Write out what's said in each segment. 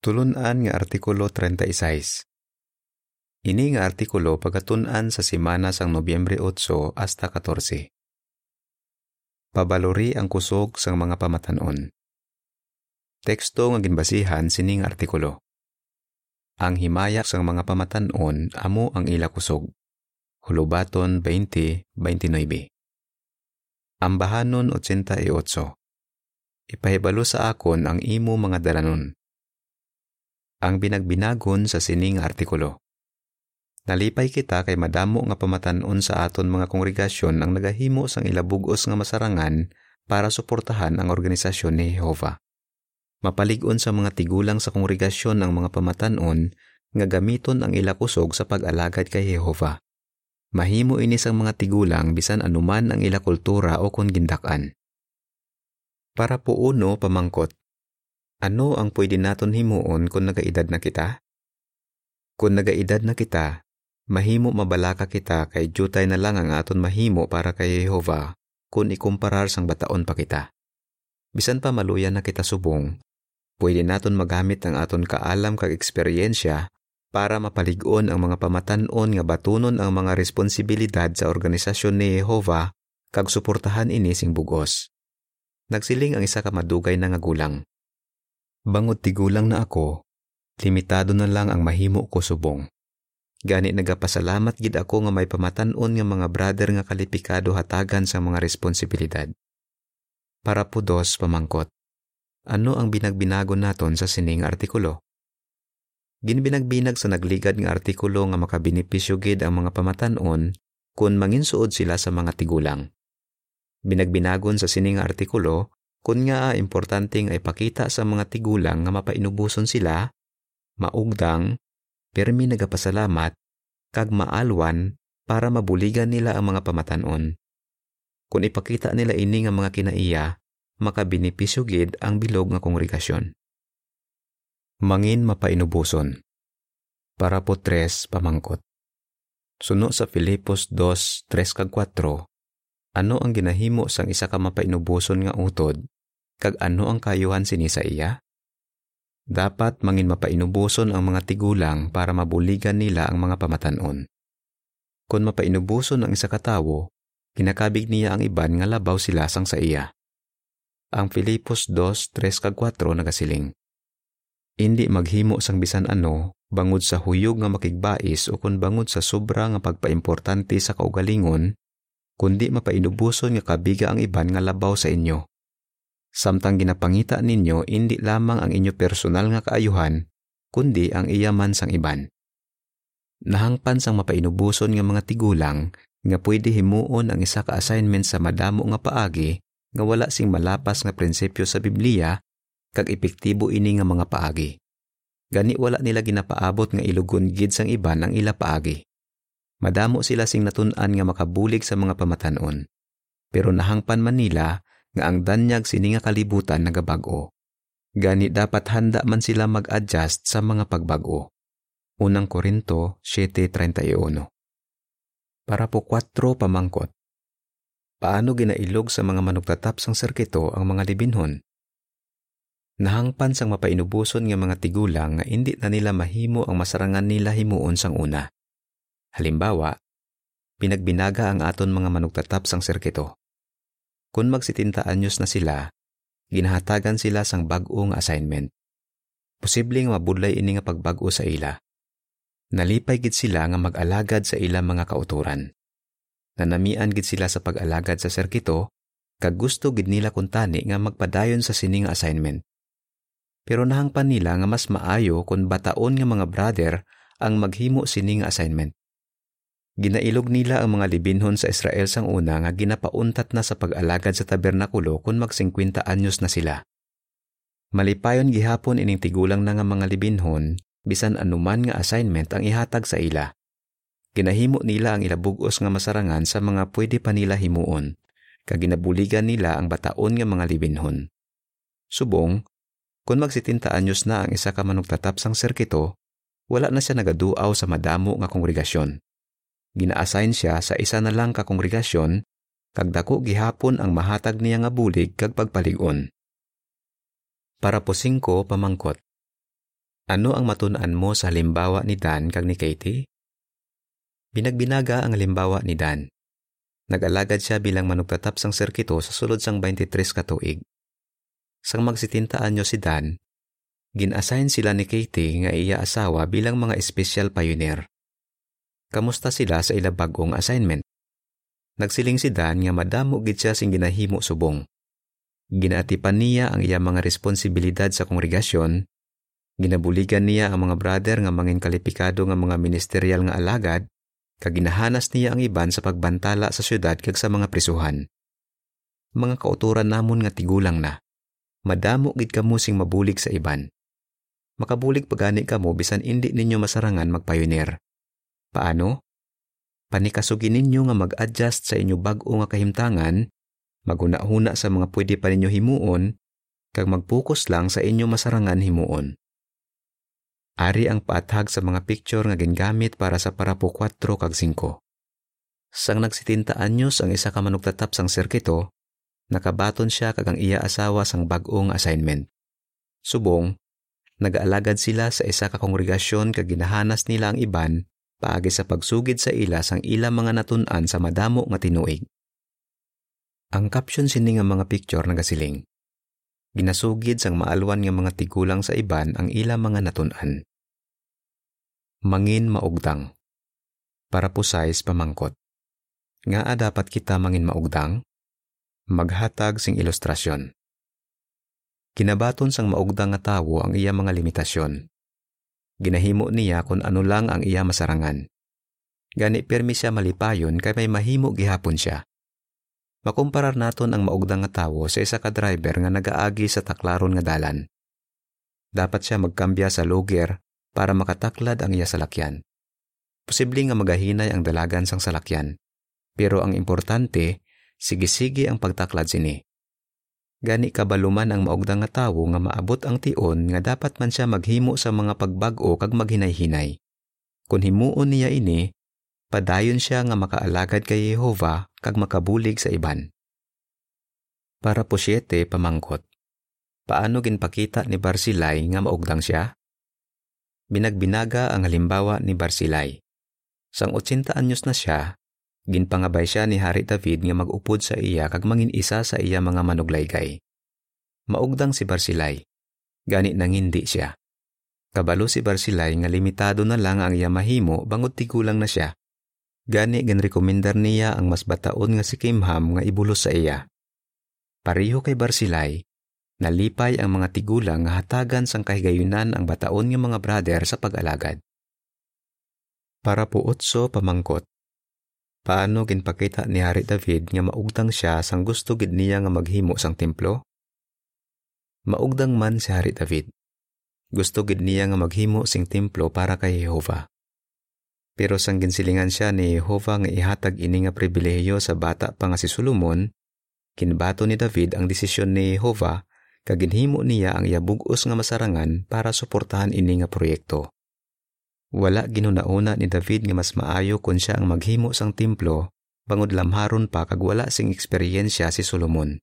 Tulunan nga Artikulo 36 Ini nga artikulo pagatunan sa simana sang Nobyembre 8 hasta 14. Pabalori ang kusog sang mga pamatanon. Teksto nga ginbasihan sining artikulo. Ang himaya sang mga pamatanon amo ang ila kusog. Hulubaton 20-29 Ambahanon 88 Ipahibalo sa akon ang imo mga dalanon ang binagbinagon sa sining artikulo. Nalipay kita kay madamo nga pamatanon sa aton mga kongregasyon ang nagahimo sang ilabugos nga masarangan para suportahan ang organisasyon ni Jehova. Mapalig-on sa mga tigulang sa kongregasyon ang mga pamatanon nga gamiton ang ila kusog sa pag-alagad kay Jehova. Mahimo ini sang mga tigulang bisan anuman ang ila kultura o kon gindakan. Para po uno pamangkot, ano ang pwede naton himuon kung nagaedad na kita? Kung nagaedad na kita, mahimo mabalaka kita kay jutay na lang ang aton mahimo para kay Jehova kung ikumparar sang bataon pa kita. Bisan pa maluyan na kita subong, pwede naton magamit ang aton kaalam kag eksperyensya para mapalig-on ang mga pamatanon nga batunon ang mga responsibilidad sa organisasyon ni Jehova kag suportahan ini sing bugos. Nagsiling ang isa ka madugay na nga gulang. Bangod tigulang na ako, limitado na lang ang mahimo ko subong. Gani nagapasalamat gid ako nga may pamatanon nga mga brother nga kalipikado hatagan sa mga responsibilidad. Para po dos pamangkot, ano ang binagbinago naton sa sining artikulo? Ginbinagbinag sa nagligad nga artikulo nga makabinipisyo gid ang mga pamatanon kung manginsuod sila sa mga tigulang. Binagbinagon sa sining artikulo kun nga importanteng ay pakita sa mga tigulang nga mapainubuson sila, maugdang, permi nagapasalamat, kag maalwan para mabuligan nila ang mga pamatanon. Kung ipakita nila ini nga mga kinaiya, makabinipisyo gid ang bilog nga kongregasyon. Mangin mapainubuson. Para po tres pamangkot. Suno sa Filipos 2, 3 kag 4, ano ang ginahimo sang isa ka mapainubuson nga utod, kag ano ang kayuhan sini sa iya? Dapat mangin mapainubuson ang mga tigulang para mabuligan nila ang mga pamatanon. Kung mapainubuson ang isa ka tawo, kinakabig niya ang iban nga labaw sila sang sa iya. Ang Filipos 2, 3 kag 4 nagasiling. Hindi maghimo sang bisan ano, bangod sa huyog nga makigbais o kung bangod sa sobra nga pagpaimportante sa kaugalingon, kundi mapainubuson nga kabiga ang iban nga labaw sa inyo. Samtang ginapangita ninyo hindi lamang ang inyo personal nga kaayuhan, kundi ang iyaman sang iban. Nahangpan sang mapainubuson nga mga tigulang nga pwede himuon ang isa ka assignment sa madamo nga paagi nga wala sing malapas nga prinsipyo sa Biblia kag epektibo ini nga mga paagi. Gani wala nila ginapaabot nga ilugon gid sang iban ang ila paagi. Madamo sila sing natun-an nga makabulig sa mga pamatanon. Pero nahangpan man nila nga ang danyag sini nga kalibutan nagabag-o. Gani dapat handa man sila mag-adjust sa mga pagbago. Unang Korinto 7.31 Para po 4 pamangkot. Paano ginailog sa mga manugtatap sang serkito ang mga libinhon? Nahangpan sang mapainubuson nga mga tigulang nga hindi na nila mahimo ang masarangan nila himuon sang una. Halimbawa, pinagbinaga ang aton mga manugtatap sang serkito. Kung magsitinta anyos na sila, ginahatagan sila sang bag-o nga assignment. Posibleng mabudlay ini nga pagbago sa ila. Nalipay gid sila nga mag-alagad sa ila mga kauturan. Nanamian gid sila sa pag-alagad sa serkito, kag gusto gid nila kuntani nga magpadayon sa sining assignment. Pero nahangpan nila nga mas maayo kung bataon nga mga brother ang maghimo sining assignment. Ginailog nila ang mga libinhon sa Israel sang una nga ginapauntat na sa pag-alagad sa tabernakulo kung mag 50 anyos na sila. Malipayon gihapon ining tigulang na nga mga libinhon bisan anuman nga assignment ang ihatag sa ila. Ginahimo nila ang ilabugos nga masarangan sa mga pwede pa nila himuon, kag ginabuligan nila ang bataon nga mga libinhon. Subong, kung magsitinta anyos na ang isa ka manugtatap sang serkito, wala na siya nagaduaw sa madamo nga kongregasyon gina-assign siya sa isa na lang ka kongregasyon kag dako gihapon ang mahatag niya nga bulig kag pagpalig-on. Para po singko pamangkot. Ano ang matun-an mo sa halimbawa ni Dan kag ni Katie? Binagbinaga ang halimbawa ni Dan. Nag-alagad siya bilang manugtatap sang serkito sa sulod sang 23 katuig. Sang magsitintaan nyo si Dan, gin-assign sila ni Katie nga iya asawa bilang mga special pioneer. Kamusta sila sa ila bagong assignment? Nagsiling si Dan nga madamo gid siya sing ginahimo subong. Ginaatipan niya ang iya mga responsibilidad sa kongregasyon Ginabuligan niya ang mga brother nga mangin kalipikado nga mga ministerial nga alagad, kag ginahanas niya ang iban sa pagbantala sa syudad kag sa mga prisuhan. Mga kauturan namon nga tigulang na. Madamo gid kamo sing mabulig sa iban. Makabulig pagani kamo bisan indi ninyo masarangan magpioneer. Paano? Panikasugin ninyo nga mag-adjust sa inyo bag-o nga kahimtangan, maguna-huna sa mga pwede pa ninyo himuon, kag mag-focus lang sa inyo masarangan himuon. Ari ang paathag sa mga picture nga gingamit para sa parapo 4 kag 5. Sang nagsitinta anyos ang isa ka manugtatap sang sirkito, nakabaton siya kag ang iya asawa sang bag-ong assignment. Subong, nagaalagad sila sa isa ka kongregasyon kag ginahanas nila ang iban paagi sa pagsugid sa ila sang ila mga natun-an sa madamo nga tinuig. Ang caption sini nga mga picture nagasiling. Ginasugid sang maalwan nga mga tigulang sa iban ang ila mga natun-an mangin maugdang. Para size pamangkot. Nga dapat kita mangin maugdang? Maghatag sing ilustrasyon. Kinabaton sang maugdang nga tawo ang iya mga limitasyon. Ginahimo niya kung ano lang ang iya masarangan. Gani permi siya malipayon kay may mahimo gihapon siya. Makumparar naton ang maugdang nga tawo sa isa ka driver nga nagaagi sa taklaron nga dalan. Dapat siya magkambya sa loger para makataklad ang iya salakyan. Posible nga magahinay ang dalagan sang salakyan. Pero ang importante, sige-sige ang pagtaklad sini. Gani kabaluman ang maugdang nga tawo nga maabot ang tion nga dapat man siya maghimo sa mga pagbag-o kag maghinay-hinay. Kung himuon niya ini, padayon siya nga makaalagad kay Jehova kag makabulig sa iban. Para po siyete pamangkot. Paano ginpakita ni Barsilay nga maugdang siya? binagbinaga ang halimbawa ni Barsilay. Sang 80 anyos na siya, ginpangabay siya ni Hari David nga magupod sa iya kag mangin isa sa iya mga manuglaygay. Maugdang si Barsilay, gani nang hindi siya. Kabalo si Barsilay nga limitado na lang ang iya mahimo bangod tigulang na siya. Gani ginrekomendar niya ang mas bataon nga si Kimham nga ibulos sa iya. Pariho kay Barsilay, Nalipay ang mga tigulang nga hatagan sang kahigayunan ang bataon nga mga brother sa pag-alagad. Para po utso pamangkot. Paano ginpakita ni Hari David nga maugdang siya sang gusto gid niya nga maghimo sang templo? Maugdang man si Hari David. Gusto gid niya nga maghimo sing templo para kay Jehova. Pero sang ginsilingan siya ni Jehova nga ihatag ini nga pribilehiyo sa bata pa nga si Solomon, kinbato ni David ang desisyon ni Jehova kaginhimo niya ang iyabugos nga masarangan para suportahan ini nga proyekto. Wala ginunauna ni David nga mas maayo kung siya ang maghimo sang templo bangod lamharon pa kag wala sing eksperyensya si Solomon.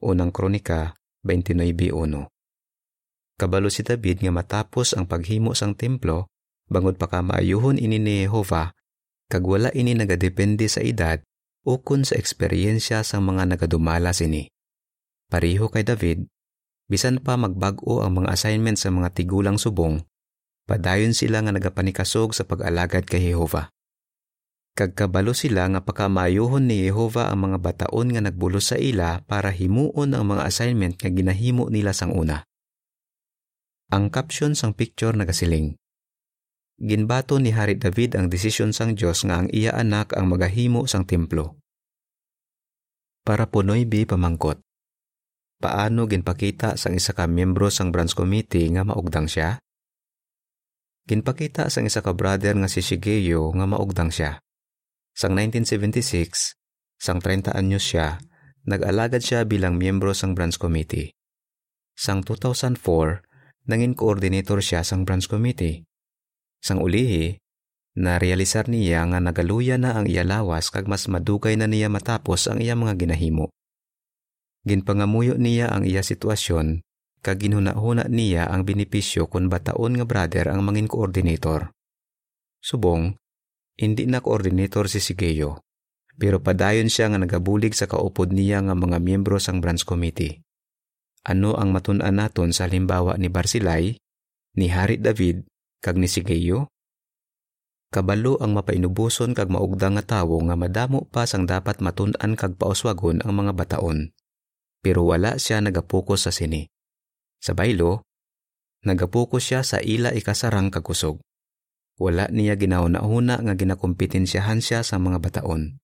Unang Kronika 29:1. Kabalo si David nga matapos ang paghimo sang templo bangod pa ka maayuhon ini ni Jehova kag wala ini nagadepende sa edad o kun sa eksperyensya sang mga nagadumala sini. Pariho kay David, Bisan pa magbag-o ang mga assignment sa mga tigulang subong, padayon sila nga nagapanikasog sa pag-alagad kay Jehova. Kagkabalo sila nga pakamayuhon ni Jehova ang mga bataon nga nagbulos sa ila para himuon ang mga assignment nga ginahimo nila sang una. Ang caption sang picture nagasiling. Ginbato ni Hari David ang desisyon sang Dios nga ang iya anak ang magahimo sang templo. Para punoy bi pamangkot paano ginpakita sang isa ka miyembro sang branch committee nga maugdang siya? Ginpakita sang isa ka brother nga si Shigeyo nga maugdang siya. Sang 1976, sang 30 anyos siya, nag-alagad siya bilang miyembro sang branch committee. Sang 2004, nangin coordinator siya sang branch committee. Sang ulihi, na-realisar niya nga nagaluya na ang iya lawas kag mas madugay na niya matapos ang iya mga ginahimo. Ginpangamuyo niya ang iya sitwasyon kag ginhuna-huna niya ang benepisyo kung bataon nga brother ang mangin coordinator. Subong, hindi na coordinator si Sigeyo, pero padayon siya nga nagabulig sa kaupod niya nga mga miyembro sang branch committee. Ano ang matun-an naton sa halimbawa ni Barsilay, ni Harit David, kag ni Sigeyo? Kabalo ang mapainubuson kag maugdang nga tawo nga madamo pa sang dapat matun-an kag pauswagon ang mga bataon. Pero wala siya nagapokus sa sini. Sa baylo, nagapokus siya sa ila ikasarang kakusog. Wala niya ginauna-una nga ginakompetensyahan siya sa mga bataon,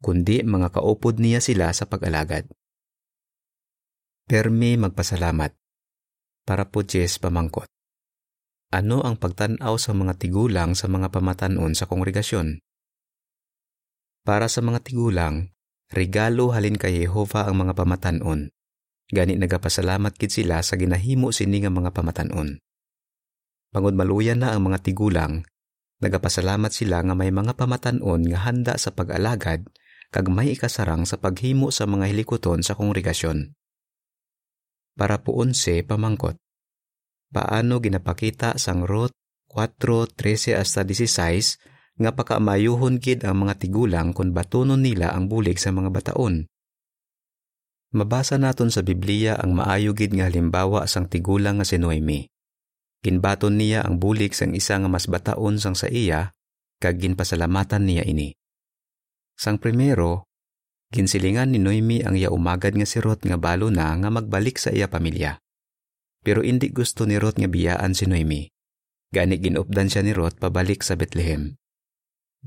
kundi mga kaupod niya sila sa pag-alagad. Permi magpasalamat. Para po Jess pamangkot. Ano ang pagtanaw sa mga tigulang sa mga pamatanon sa kongregasyon? Para sa mga tigulang, regalo halin kay Jehova ang mga pamatanon. Gani nagapasalamat kid sila sa ginahimo sini nga mga pamatanon. Pangod maluyan na ang mga tigulang, nagapasalamat sila nga may mga pamatanon nga handa sa pag-alagad kag may ikasarang sa paghimo sa mga hilikoton sa kongregasyon. Para po onse pamangkot. Paano ginapakita sang Ruth 4:13 hasta 16 nga pakamayuhon gid ang mga tigulang kung batunon nila ang bulig sa mga bataon. Mabasa naton sa Biblia ang maayo gid nga halimbawa sang tigulang nga si Noemi. Ginbaton niya ang bulig sang isa nga mas bataon sang sa iya kag ginpasalamatan niya ini. Sang primero, ginsilingan ni Noemi ang iya umagad nga si Ruth nga balo na nga magbalik sa iya pamilya. Pero indi gusto ni Ruth nga biyaan si Noemi. Gani ginupdan siya ni Ruth pabalik sa Bethlehem.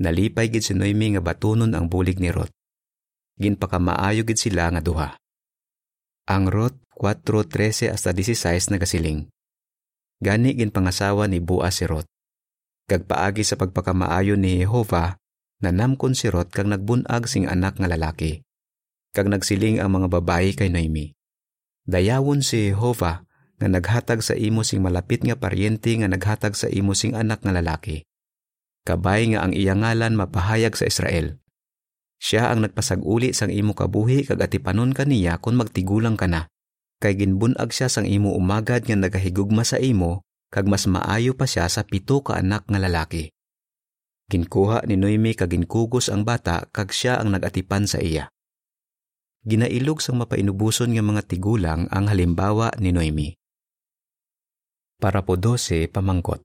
Nalipay gid si Noemi nga batunon ang bulig ni Ruth. Ginpakamaayo gid sila nga duha. Ang Ruth 4:13 hasta 16 nagasiling. Gani ginpangasawa ni Boaz si Ruth. Kag paagi sa pagpakamaayo ni Jehova, nanamkon si Ruth kag nagbunag sing anak nga lalaki. Kag nagsiling ang mga babayi kay Noemi. Dayawon si Jehova nga naghatag sa imo sing malapit nga paryente nga naghatag sa imo sing anak nga lalaki. Kabay nga ang iya ngalan mapahayag sa Israel. Siya ang nagpasag-uli sang imo kabuhi kag atipanon kaniya kung magtigulang ka na. Kay ginbunag siya sang imo umagad nga nagahigugma sa imo kag mas maayo pa siya sa pito ka anak nga lalaki. Ginkuha ni Noemi kag ginkugos ang bata kag siya ang nagatipan sa iya. Ginailog sang mapainubuson nga mga tigulang ang halimbawa ni Noemi. Para po 12 pamangkot.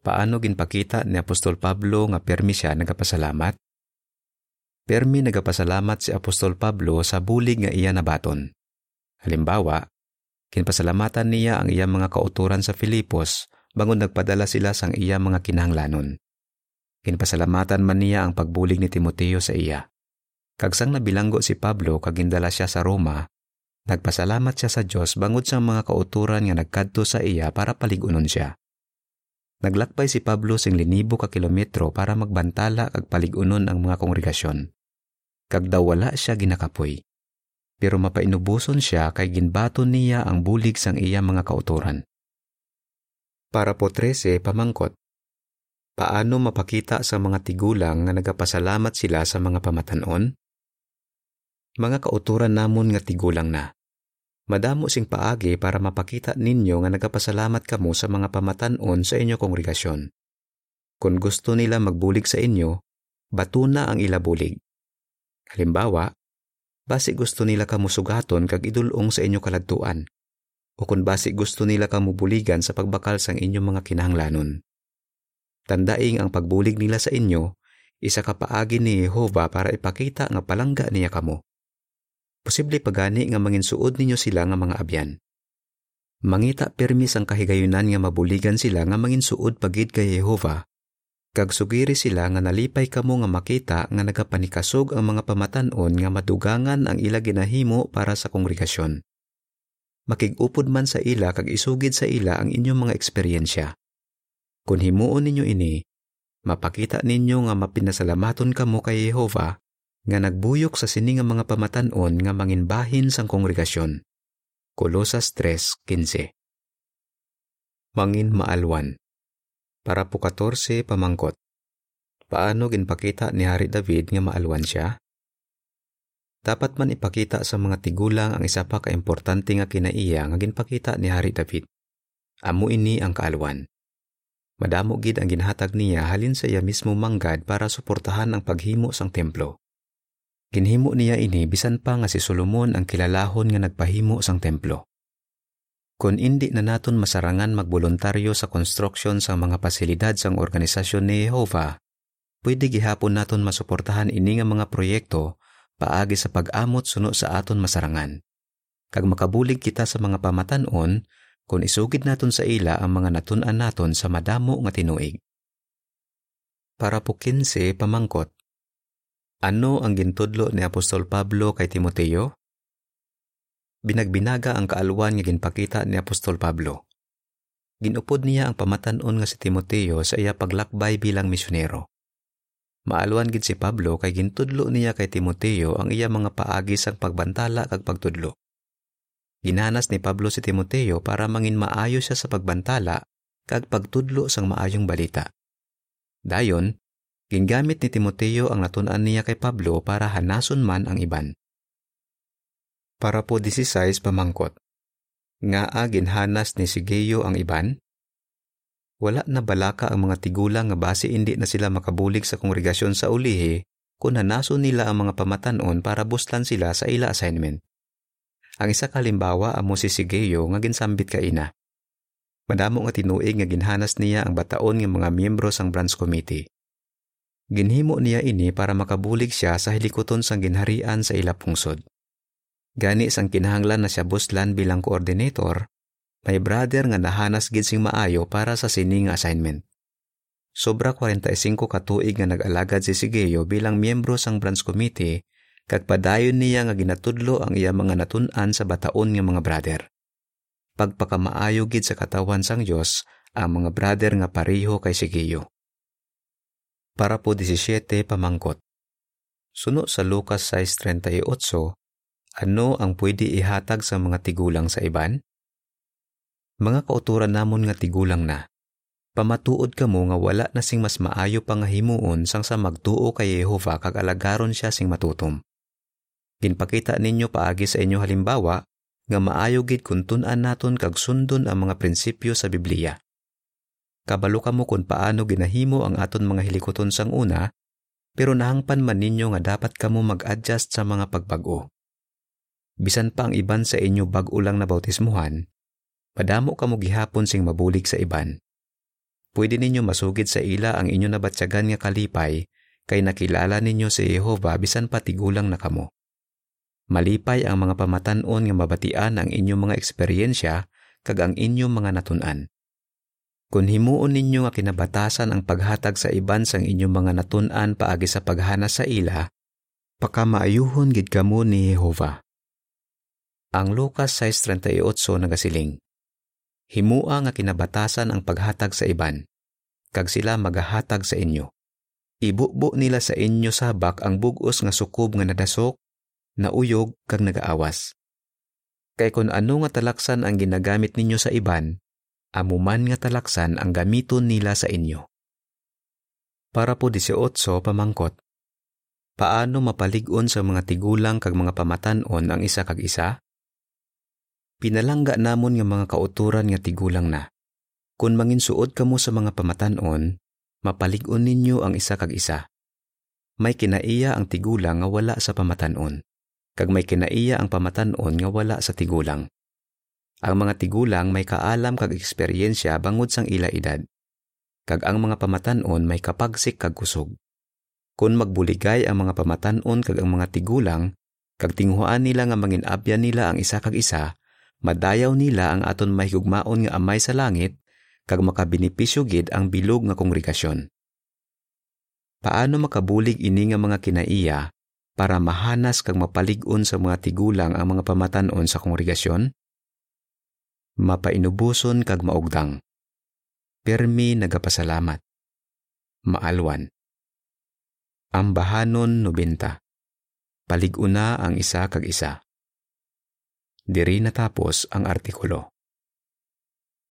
Paano ginpakita ni Apostol Pablo nga permi siya nagapasalamat? Permi nagapasalamat si Apostol Pablo sa bulig nga iya nabaton. Halimbawa, kinpasalamatan niya ang iyang mga kauturan sa Filipos bangon nagpadala sila sang iya mga kinahanglanon. Kinpasalamatan man niya ang pagbulig ni Timoteo sa iya. Kagsang nabilanggo si Pablo kagindala siya sa Roma, nagpasalamat siya sa Diyos bangod sa mga kauturan nga nagkadto sa iya para paligunon siya. Naglakbay si Pablo sing linibo ka kilometro para magbantala kag paligunon ang mga kongregasyon. Kag daw wala siya ginakapoy. Pero mapainubuson siya kay ginbaton niya ang bulig sang iya mga kauturan. Para po 13 pamangkot. Paano mapakita sa mga tigulang nga nagapasalamat sila sa mga pamatanon? Mga kauturan namon nga tigulang na. Madamo sing paagi para mapakita ninyo nga nagapasalamat kamo sa mga pamatanon sa inyo kongregasyon. Kung gusto nila magbulig sa inyo, batuna ang ilabulig. Halimbawa, basi gusto nila kamo sugaton kag idulong sa inyo kaladtuan. O kung basi gusto nila kamo buligan sa pagbakal sang inyong mga kinahanglanon. Tandaing ang pagbulig nila sa inyo, isa ka paagi ni Jehova para ipakita nga palangga niya kamo. Posible pagani nga manginsuod ninyo sila nga mga abyan. Mangita permis ang kahigayunan nga mabuligan sila nga manginsuod pagid kay Jehova. Kag sugiri sila nga nalipay kamo nga makita nga nagapanikasog ang mga pamatanon nga madugangan ang ila ginahimo para sa kongregasyon. Makigupod man sa ila kag isugid sa ila ang inyong mga eksperyensya. Kung himuon ninyo ini, mapakita ninyo nga mapinasalamaton kamo kay Jehova nga nagbuyok sa sini nga mga pamatanon nga manginbahin sang kongregasyon. Kolosas 3:15. Mangin maalwan. Para po 14 pamangkot. Paano ginpakita ni Hari David nga maalwan siya? Dapat man ipakita sa mga tigulang ang isa pa ka importante nga kinaiya nga ginpakita ni Hari David. Amo ini ang kaalwan. Madamo gid ang ginhatag niya halin sa iya mismo manggad para suportahan ang paghimo sang templo. Ginhimo niya ini bisan pa nga si Solomon ang kilalahon nga nagpahimo sang templo. Kung indi na naton masarangan magboluntaryo sa construction sa mga pasilidad sang organisasyon ni Jehovah, pwede gihapon naton masuportahan ini nga mga proyekto paagi sa pag-amot suno sa aton masarangan. Kag makabulig kita sa mga pamatanon, kung isugid naton sa ila ang mga natun-an naton sa madamo nga tinuig. Para po 15 pamangkot. Ano ang gintudlo ni Apostol Pablo kay Timoteo? Binagbinaga ang kaalwan nga ginpakita ni Apostol Pablo. Ginupod niya ang pamatanon nga si Timoteo sa iya paglakbay bilang misyonero. Maalwan gid si Pablo kay gintudlo niya kay Timoteo ang iya mga paagi sang pagbantala kag pagtudlo. Ginanas ni Pablo si Timoteo para mangin maayo siya sa pagbantala kag pagtudlo sang maayong balita. Dayon, gingamit ni Timoteo ang natun-an niya kay Pablo para hanason man ang iban. Para po 16 pamangkot. Nga a ginhanas ni Sigeyo ang iban? Wala na balaka ang mga tigulang nga base hindi na sila makabulig sa kongregasyon sa ulihi kung hanaso nila ang mga pamatanon para buslan sila sa ila assignment. Ang isa kalimbawa amo si Sigeyo nga ginsambit ka ina. Madamo nga tinuig nga ginhanas niya ang bataon nga mga miyembro sang branch committee. Ginhimo niya ini para makabulig siya sa hilikoton sang ginharian sa ila pungsod. Gani sang kinahanglan na siya buslan bilang coordinator, may brother nga nahanas gid sing maayo para sa sining assignment. Sobra 45 katuig nga nag-alagad si Sigeyo bilang miyembro sang branch committee kag padayon niya nga ginatudlo ang iya mga natun-an sa bataon nga mga brother. Pagpakamaayo gid sa katawan sang Dios ang mga brother nga pareho kay Sigeyo. Para po 17 pamangkot. Suno sa Lucas 6.38, ano ang pwede ihatag sa mga tigulang sa iban? Mga kauturan namon nga tigulang na. Pamatuod ka mo nga wala na sing mas maayo pang himuon sang sa magtuo kay Jehova kag alagaron siya sing matutom. Ginpakita ninyo paagi sa inyo halimbawa nga maayo gid kun tun-an naton kag sundon ang mga prinsipyo sa Biblia. Kabalo ka mo kung paano ginahimo ang aton mga hilikoton sang una, pero nahangpan man ninyo nga dapat kamo mag-adjust sa mga pagbago bisan pa ang iban sa inyo bag-o lang na bautismuhan, padamo ka mo gihapon sing mabulig sa iban. Pwede ninyo masugid sa ila ang inyo nabatsyagan nga kalipay kay nakilala ninyo si Jehova bisan pa tigulang na kamo. Malipay ang mga pamatanon nga mabatian ang inyong mga eksperyensya kag ang inyong mga natun-an. Kung himuon ninyo nga kinabatasan ang paghatag sa iban sang inyong mga natun-an paagi sa paghana sa ila, pakamaayuhon gid kamo ni Jehova. Ang Lucas 6.38 nagasiling, Himua nga kinabatasan ang paghatag sa iban, kag sila magahatag sa inyo. Ibubo nila sa inyo sabak ang bugos nga sukob nga nadasok, nauyog kag nagaawas. Kay kun ano nga talaksan ang ginagamit ninyo sa iban, amuman nga talaksan ang gamiton nila sa inyo. Para po 18 pamangkot. Paano mapaligon sa mga tigulang kag mga pamatanon ang isa kag isa? Pinalangga namon nga mga kauturan nga tigulang na. Kung manginsuod kamo sa mga pamatanon, mapalig-on ninyo ang isa kag isa. May kinaiya ang tigulang nga wala sa pamatanon, kag may kinaiya ang pamatanon nga wala sa tigulang. Ang mga tigulang may kaalam kag eksperyensya bangod sang ila edad, kag ang mga pamatanon may kapagsik kag kusog. Kung magbuligay ang mga pamatanon kag ang mga tigulang, kag tinguhaan nila nga manginabyan nila ang isa kag isa, madayaw nila ang aton mahigugmaon nga amay sa langit kag makabinipisyo gid ang bilog nga kongregasyon. Paano makabulig ini nga mga kinaiya para mahanas kag mapalig-on sa mga tigulang ang mga pamatanon sa kongregasyon? Mapainubuson kag maugdang. Permi nagapasalamat. Maalwan. Ambahanon 90. Palig-una ang isa kag isa. Diri natapos ang artikulo.